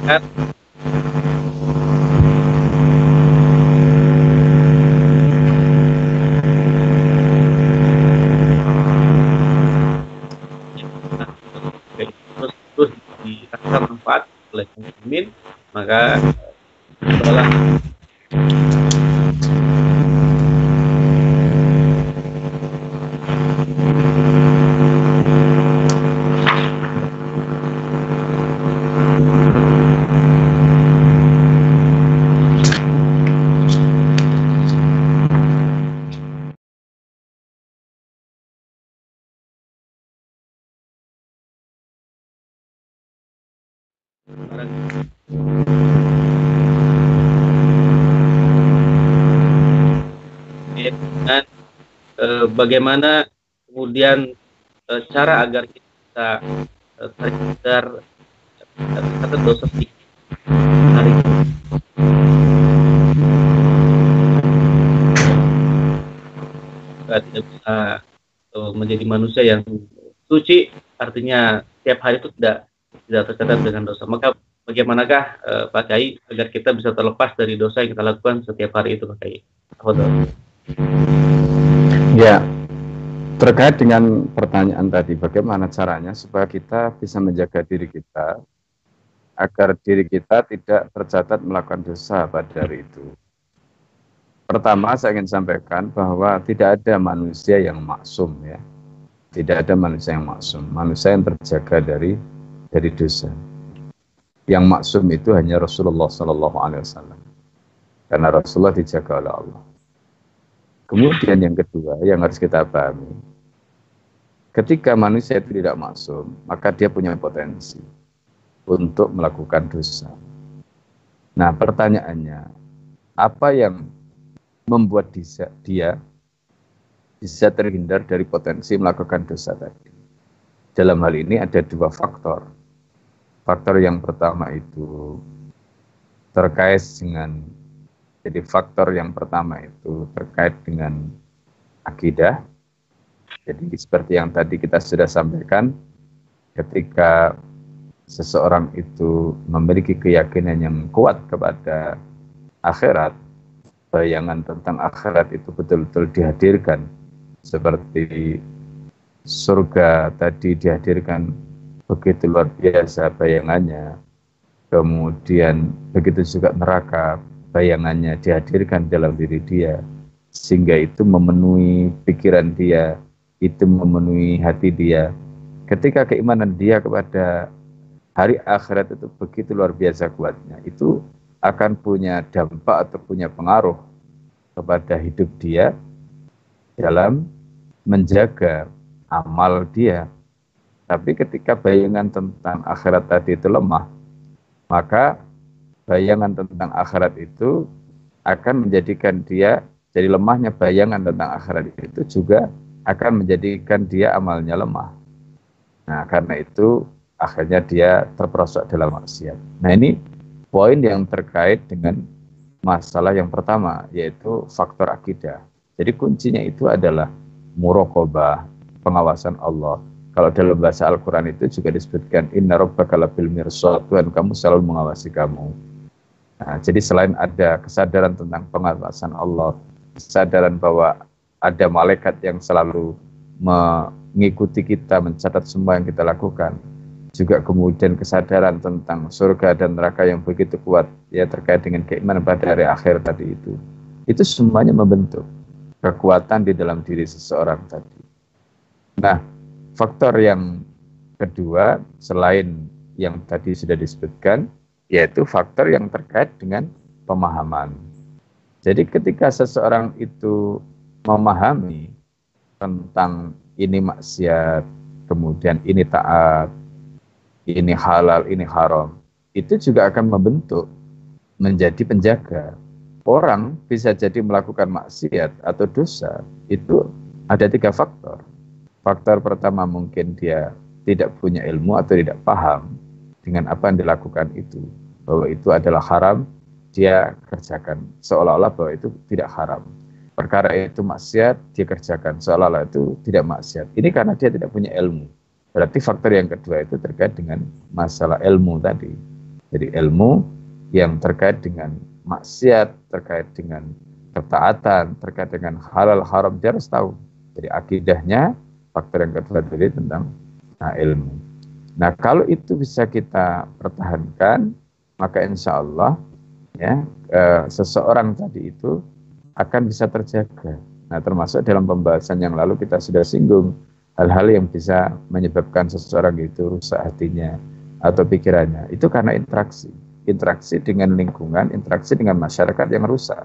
kan terus dirasakan manfaat oleh muslimin maka adalah bagaimana kemudian e, cara agar kita e, terhindar kata dosa hari kita tidak bisa e, menjadi manusia yang suci artinya setiap hari itu tidak tidak tercatat dengan dosa. Maka bagaimanakah e, Pak Kai agar kita bisa terlepas dari dosa yang kita lakukan setiap hari itu Pak Kai Ya, terkait dengan pertanyaan tadi, bagaimana caranya supaya kita bisa menjaga diri kita agar diri kita tidak tercatat melakukan dosa pada hari itu. Pertama, saya ingin sampaikan bahwa tidak ada manusia yang maksum ya. Tidak ada manusia yang maksum. Manusia yang terjaga dari dari dosa. Yang maksum itu hanya Rasulullah Sallallahu Alaihi Wasallam. Karena Rasulullah dijaga oleh Allah. Kemudian yang kedua yang harus kita pahami, ketika manusia itu tidak masuk, maka dia punya potensi untuk melakukan dosa. Nah pertanyaannya, apa yang membuat dia, dia bisa terhindar dari potensi melakukan dosa tadi? Dalam hal ini ada dua faktor. Faktor yang pertama itu terkait dengan jadi faktor yang pertama itu terkait dengan akidah. Jadi seperti yang tadi kita sudah sampaikan, ketika seseorang itu memiliki keyakinan yang kuat kepada akhirat, bayangan tentang akhirat itu betul-betul dihadirkan seperti surga tadi dihadirkan begitu luar biasa bayangannya kemudian begitu juga neraka bayangannya dihadirkan dalam diri dia sehingga itu memenuhi pikiran dia itu memenuhi hati dia. Ketika keimanan dia kepada hari akhirat itu begitu luar biasa kuatnya itu akan punya dampak atau punya pengaruh kepada hidup dia dalam menjaga amal dia. Tapi ketika bayangan tentang akhirat tadi itu lemah maka bayangan tentang akhirat itu akan menjadikan dia jadi lemahnya bayangan tentang akhirat itu juga akan menjadikan dia amalnya lemah. Nah, karena itu akhirnya dia terperosok dalam maksiat. Nah, ini poin yang terkait dengan masalah yang pertama yaitu faktor akidah. Jadi kuncinya itu adalah murokobah, pengawasan Allah. Kalau dalam bahasa Al-Quran itu juga disebutkan inna rabbaka labil mirsad, Tuhan kamu selalu mengawasi kamu. Nah, jadi selain ada kesadaran tentang pengawasan Allah, kesadaran bahwa ada malaikat yang selalu mengikuti kita, mencatat semua yang kita lakukan, juga kemudian kesadaran tentang surga dan neraka yang begitu kuat ya terkait dengan keimanan pada hari akhir tadi itu. Itu semuanya membentuk kekuatan di dalam diri seseorang tadi. Nah, faktor yang kedua selain yang tadi sudah disebutkan yaitu faktor yang terkait dengan pemahaman. Jadi ketika seseorang itu memahami tentang ini maksiat, kemudian ini taat, ini halal, ini haram, itu juga akan membentuk menjadi penjaga orang bisa jadi melakukan maksiat atau dosa itu ada tiga faktor. Faktor pertama mungkin dia tidak punya ilmu atau tidak paham dengan apa yang dilakukan itu. Bahwa itu adalah haram, dia kerjakan. Seolah-olah bahwa itu tidak haram. Perkara itu maksiat, dia kerjakan. Seolah-olah itu tidak maksiat. Ini karena dia tidak punya ilmu. Berarti faktor yang kedua itu terkait dengan masalah ilmu tadi. Jadi ilmu yang terkait dengan maksiat, terkait dengan ketaatan, terkait dengan halal haram, dia harus tahu. Jadi akidahnya, faktor yang kedua tadi tentang nah, ilmu. Nah kalau itu bisa kita pertahankan, maka insya Allah ya eh, seseorang tadi itu akan bisa terjaga. Nah termasuk dalam pembahasan yang lalu kita sudah singgung hal-hal yang bisa menyebabkan seseorang itu rusak hatinya atau pikirannya. Itu karena interaksi. Interaksi dengan lingkungan interaksi dengan masyarakat yang rusak.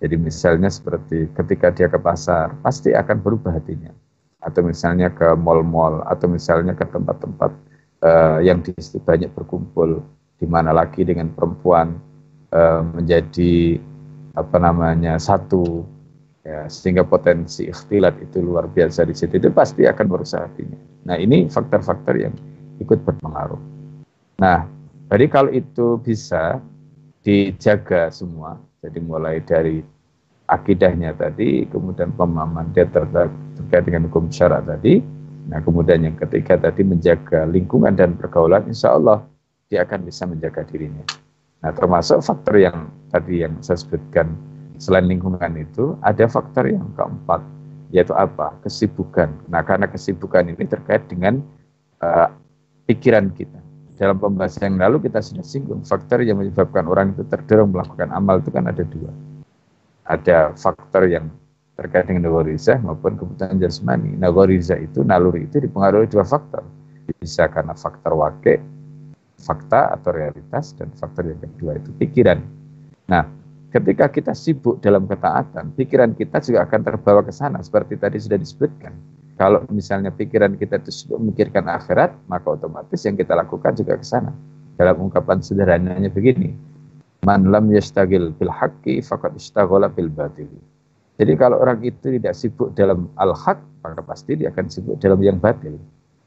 Jadi misalnya seperti ketika dia ke pasar pasti akan berubah hatinya atau misalnya ke mall-mall atau misalnya ke tempat-tempat uh, yang di situ banyak berkumpul di mana lagi dengan perempuan uh, menjadi apa namanya satu ya, sehingga potensi ikhtilat itu luar biasa di situ itu pasti akan berusaha hatinya. Nah ini faktor-faktor yang ikut berpengaruh. Nah jadi kalau itu bisa dijaga semua, jadi mulai dari akidahnya tadi, kemudian pemahaman dia terkait dengan hukum syarat tadi, nah kemudian yang ketiga tadi menjaga lingkungan dan pergaulan, insya Allah dia akan bisa menjaga dirinya. Nah termasuk faktor yang tadi yang saya sebutkan selain lingkungan itu ada faktor yang keempat yaitu apa? Kesibukan. Nah karena kesibukan ini terkait dengan uh, pikiran kita. Dalam pembahasan yang lalu kita sudah singgung faktor yang menyebabkan orang itu terdorong melakukan amal itu kan ada dua ada faktor yang terkait dengan nagoriza maupun kebutuhan jasmani nagoriza itu naluri itu dipengaruhi dua faktor bisa karena faktor wakil fakta atau realitas dan faktor yang kedua itu pikiran nah ketika kita sibuk dalam ketaatan, pikiran kita juga akan terbawa ke sana seperti tadi sudah disebutkan. Kalau misalnya pikiran kita itu sibuk memikirkan akhirat, maka otomatis yang kita lakukan juga ke sana. Dalam ungkapan sederhananya begini, man lam yastagil bil haqqi faqad istaghala bil batil. Jadi kalau orang itu tidak sibuk dalam al-haq, maka pasti dia akan sibuk dalam yang batil.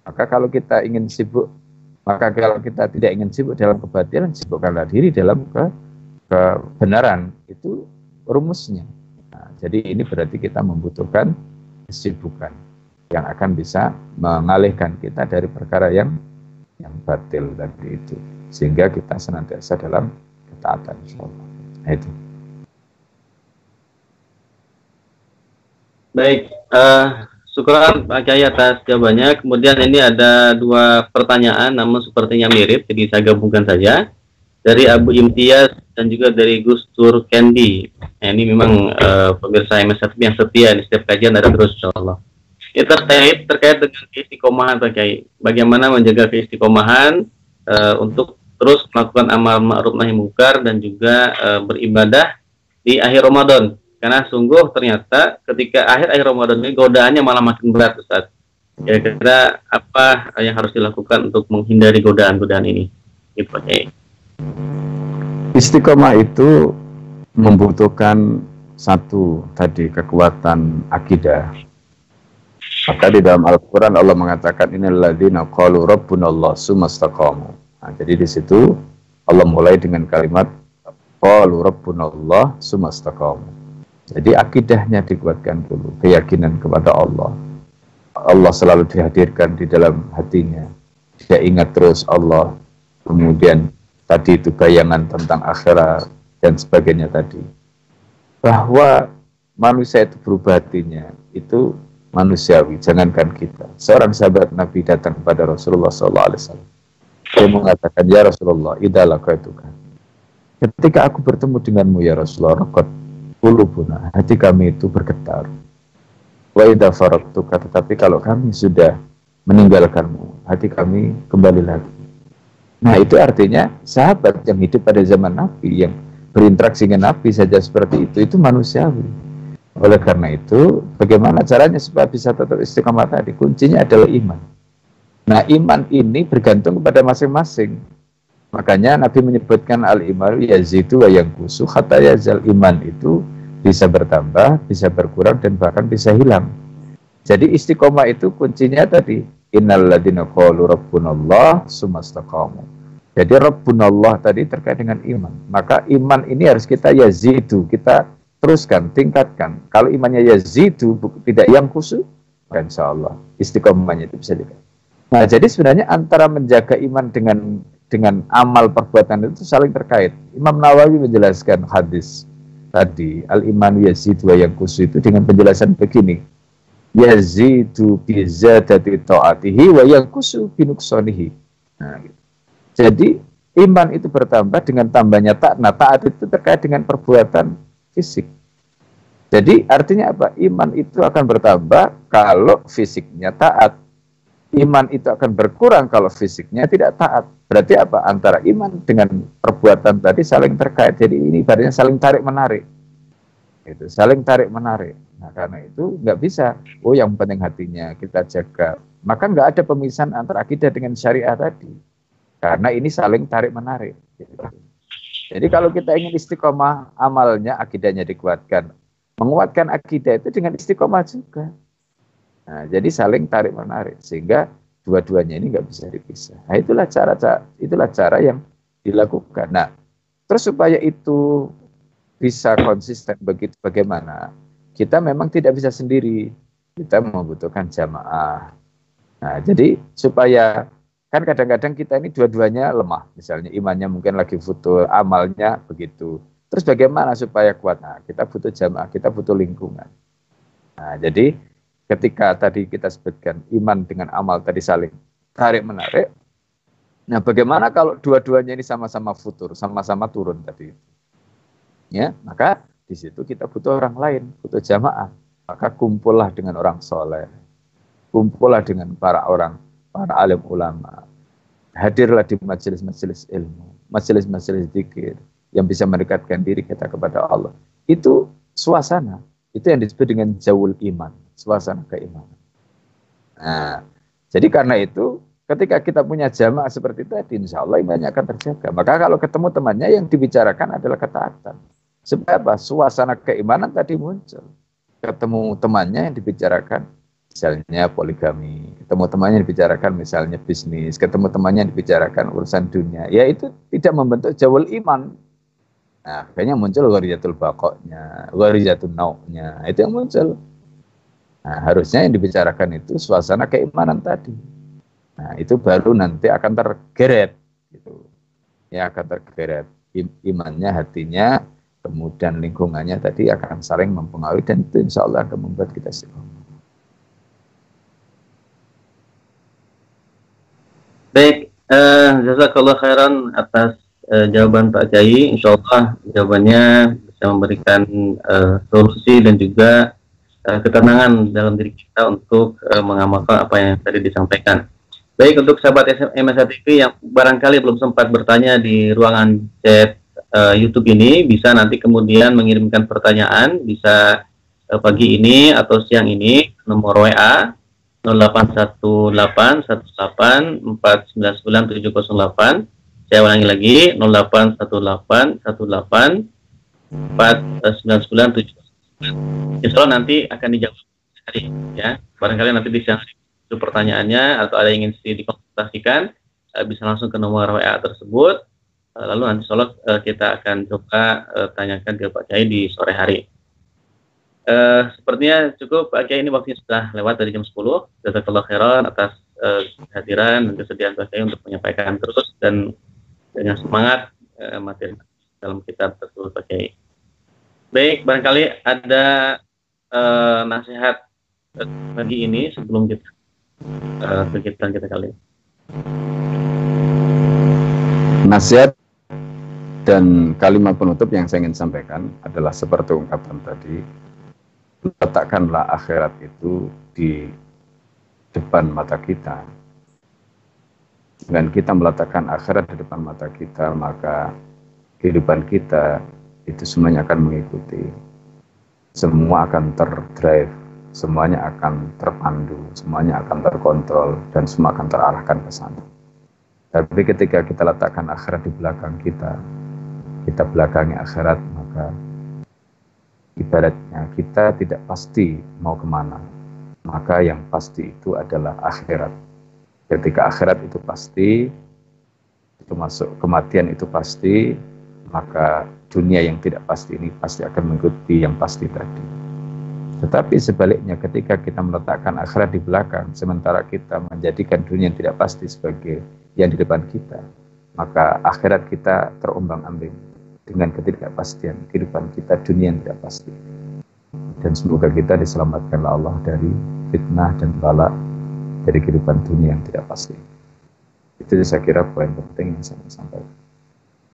Maka kalau kita ingin sibuk, maka kalau kita tidak ingin sibuk dalam kebatilan, sibukkanlah diri dalam ke kebenaran itu rumusnya. Nah, jadi ini berarti kita membutuhkan kesibukan yang akan bisa mengalihkan kita dari perkara yang yang batil tadi itu sehingga kita senantiasa dalam ketaatan insyaallah. Nah, itu. Baik, uh, syukuran Pak Kiai atas jawabannya. Kemudian ini ada dua pertanyaan namun sepertinya mirip, jadi saya gabungkan saja dari Abu Imtiaz dan juga dari Gus Tur Candy. Nah, ini memang uh, pemirsa MSF yang setia di setiap kajian ada terus insya Allah. Ini terkait terkait dengan keistiqomahan terkait bagaimana menjaga keistiqomahan uh, untuk terus melakukan amal ma'ruf nahi mungkar dan juga uh, beribadah di akhir Ramadan. Karena sungguh ternyata ketika akhir akhir Ramadan ini godaannya malah makin berat Ustaz. Kira-kira apa yang harus dilakukan untuk menghindari godaan-godaan ini? Gitu, okay. Istiqomah itu membutuhkan satu tadi kekuatan akidah. Maka di dalam Al-Quran Allah mengatakan ini ladina qalu rabbuna Allah sumastaqamu. Nah, jadi di situ Allah mulai dengan kalimat qalu rabbuna Allah sumastaqamu. Jadi akidahnya dikuatkan dulu, keyakinan kepada Allah. Allah selalu dihadirkan di dalam hatinya. Dia ingat terus Allah. Kemudian tadi itu bayangan tentang akhirat dan sebagainya tadi bahwa manusia itu berubah hatinya itu manusiawi jangankan kita seorang sahabat Nabi datang kepada Rasulullah SAW dia mengatakan ya Rasulullah idalah itu kan ketika aku bertemu denganmu ya Rasulullah rokot ulubuna hati kami itu bergetar wa idha faraktuka tetapi kalau kami sudah meninggalkanmu hati kami kembali lagi Nah itu artinya sahabat yang hidup pada zaman Nabi yang berinteraksi dengan Nabi saja seperti itu itu manusiawi. Oleh karena itu, bagaimana caranya supaya bisa tetap istiqomah tadi? Kuncinya adalah iman. Nah, iman ini bergantung kepada masing-masing. Makanya Nabi menyebutkan al-iman yazidu wa yang kusu kata yazal iman itu bisa bertambah, bisa berkurang dan bahkan bisa hilang. Jadi istiqomah itu kuncinya tadi innalladzina qalu rabbunallah sumastaqamu. Jadi rabbunallah tadi terkait dengan iman. Maka iman ini harus kita yazidu, kita teruskan, tingkatkan. Kalau imannya yazidu tidak yang khusus, maka insya Allah istiqomahnya itu bisa dikatakan. Nah, jadi sebenarnya antara menjaga iman dengan dengan amal perbuatan itu saling terkait. Imam Nawawi menjelaskan hadis tadi al iman yazidu wa kusu itu dengan penjelasan begini. Yazidu bi zadati taatihi wa yanqusu bi nuqsanihi. Nah, gitu. Jadi iman itu bertambah dengan tambahnya taat. Nah, taat itu terkait dengan perbuatan fisik. Jadi artinya apa? Iman itu akan bertambah kalau fisiknya taat iman itu akan berkurang kalau fisiknya tidak taat. Berarti apa? Antara iman dengan perbuatan tadi saling terkait. Jadi ini ibaratnya saling tarik menarik. Itu saling tarik menarik. Nah karena itu nggak bisa. Oh yang penting hatinya kita jaga. Maka nggak ada pemisahan antara akidah dengan syariah tadi. Karena ini saling tarik menarik. Jadi kalau kita ingin istiqomah amalnya, akidahnya dikuatkan. Menguatkan akidah itu dengan istiqomah juga. Nah, jadi saling tarik menarik sehingga dua-duanya ini nggak bisa dipisah. Nah, itulah cara itulah cara yang dilakukan. Nah, terus supaya itu bisa konsisten begitu bagaimana? Kita memang tidak bisa sendiri. Kita membutuhkan jamaah. Nah, jadi supaya kan kadang-kadang kita ini dua-duanya lemah. Misalnya imannya mungkin lagi futur, amalnya begitu. Terus bagaimana supaya kuat? Nah, kita butuh jamaah, kita butuh lingkungan. Nah, jadi ketika tadi kita sebutkan iman dengan amal tadi saling tarik menarik. Nah, bagaimana kalau dua-duanya ini sama-sama futur, sama-sama turun tadi? Ya, maka di situ kita butuh orang lain, butuh jamaah. Maka kumpullah dengan orang soleh, kumpullah dengan para orang, para alim ulama. Hadirlah di majelis-majelis ilmu, majelis-majelis zikir yang bisa mendekatkan diri kita kepada Allah. Itu suasana, itu yang disebut dengan jauh iman suasana keimanan. Nah, jadi karena itu ketika kita punya jamaah seperti tadi, insya Allah imannya akan terjaga. Maka kalau ketemu temannya yang dibicarakan adalah ketaatan. Sebab? Suasana keimanan tadi muncul. Ketemu temannya yang dibicarakan misalnya poligami, ketemu temannya yang dibicarakan misalnya bisnis, ketemu temannya yang dibicarakan urusan dunia, ya itu tidak membentuk jawul iman. Nah, kayaknya muncul ghariyatul bakoknya, ghariyatul nauknya, itu yang muncul. Nah, harusnya yang dibicarakan itu suasana keimanan tadi. Nah, itu baru nanti akan tergeret gitu. Ya akan tergeret imannya, hatinya, kemudian lingkungannya tadi akan saling mempengaruhi dan itu insya Allah akan membuat kita istiqomah. Baik, uh, jazakallah khairan atas uh, jawaban Pak Kiai. Insya Allah jawabannya bisa memberikan uh, solusi dan juga uh, ketenangan dalam diri kita untuk uh, mengamalkan apa yang tadi disampaikan. Baik untuk sahabat MSA TV yang barangkali belum sempat bertanya di ruangan chat uh, YouTube ini, bisa nanti kemudian mengirimkan pertanyaan, bisa uh, pagi ini atau siang ini nomor WA 081818499708. Saya ulangi lagi 081818499708. Insya Allah nanti akan dijawab hari ya. Barangkali nanti bisa itu pertanyaannya atau ada yang ingin dikonsultasikan uh, bisa langsung ke nomor WA tersebut. Uh, lalu nanti Allah uh, kita akan coba tanyakan ke Pak Kiai di sore hari. Uh, sepertinya cukup Pak Kiai ini waktunya sudah lewat dari jam 10. Jazakallah khairan atas uh, kehadiran dan kesediaan Pak Kiai untuk menyampaikan terus dan dengan semangat uh, materi dalam kitab tersebut Pak. Baik, barangkali ada uh, nasihat pagi ini sebelum kita uh, kegiatan kita kali. Nasihat dan kalimat penutup yang saya ingin sampaikan adalah seperti ungkapan tadi, letakkanlah akhirat itu di depan mata kita. Dengan kita meletakkan akhirat di depan mata kita, maka kehidupan kita itu semuanya akan mengikuti. Semua akan terdrive, semuanya akan terpandu, semuanya akan terkontrol, dan semua akan terarahkan ke sana. Tapi ketika kita letakkan akhirat di belakang kita, kita belakangi akhirat, maka ibaratnya kita tidak pasti mau ke mana. Maka yang pasti itu adalah akhirat. Ketika akhirat itu pasti, itu masuk kematian itu pasti, maka dunia yang tidak pasti ini pasti akan mengikuti yang pasti tadi. Tetapi sebaliknya ketika kita meletakkan akhirat di belakang, sementara kita menjadikan dunia yang tidak pasti sebagai yang di depan kita, maka akhirat kita terombang ambing dengan ketidakpastian kehidupan kita dunia yang tidak pasti. Dan semoga kita diselamatkan Allah dari fitnah dan bala dari kehidupan dunia yang tidak pasti. Itu saya kira poin penting yang saya sampaikan.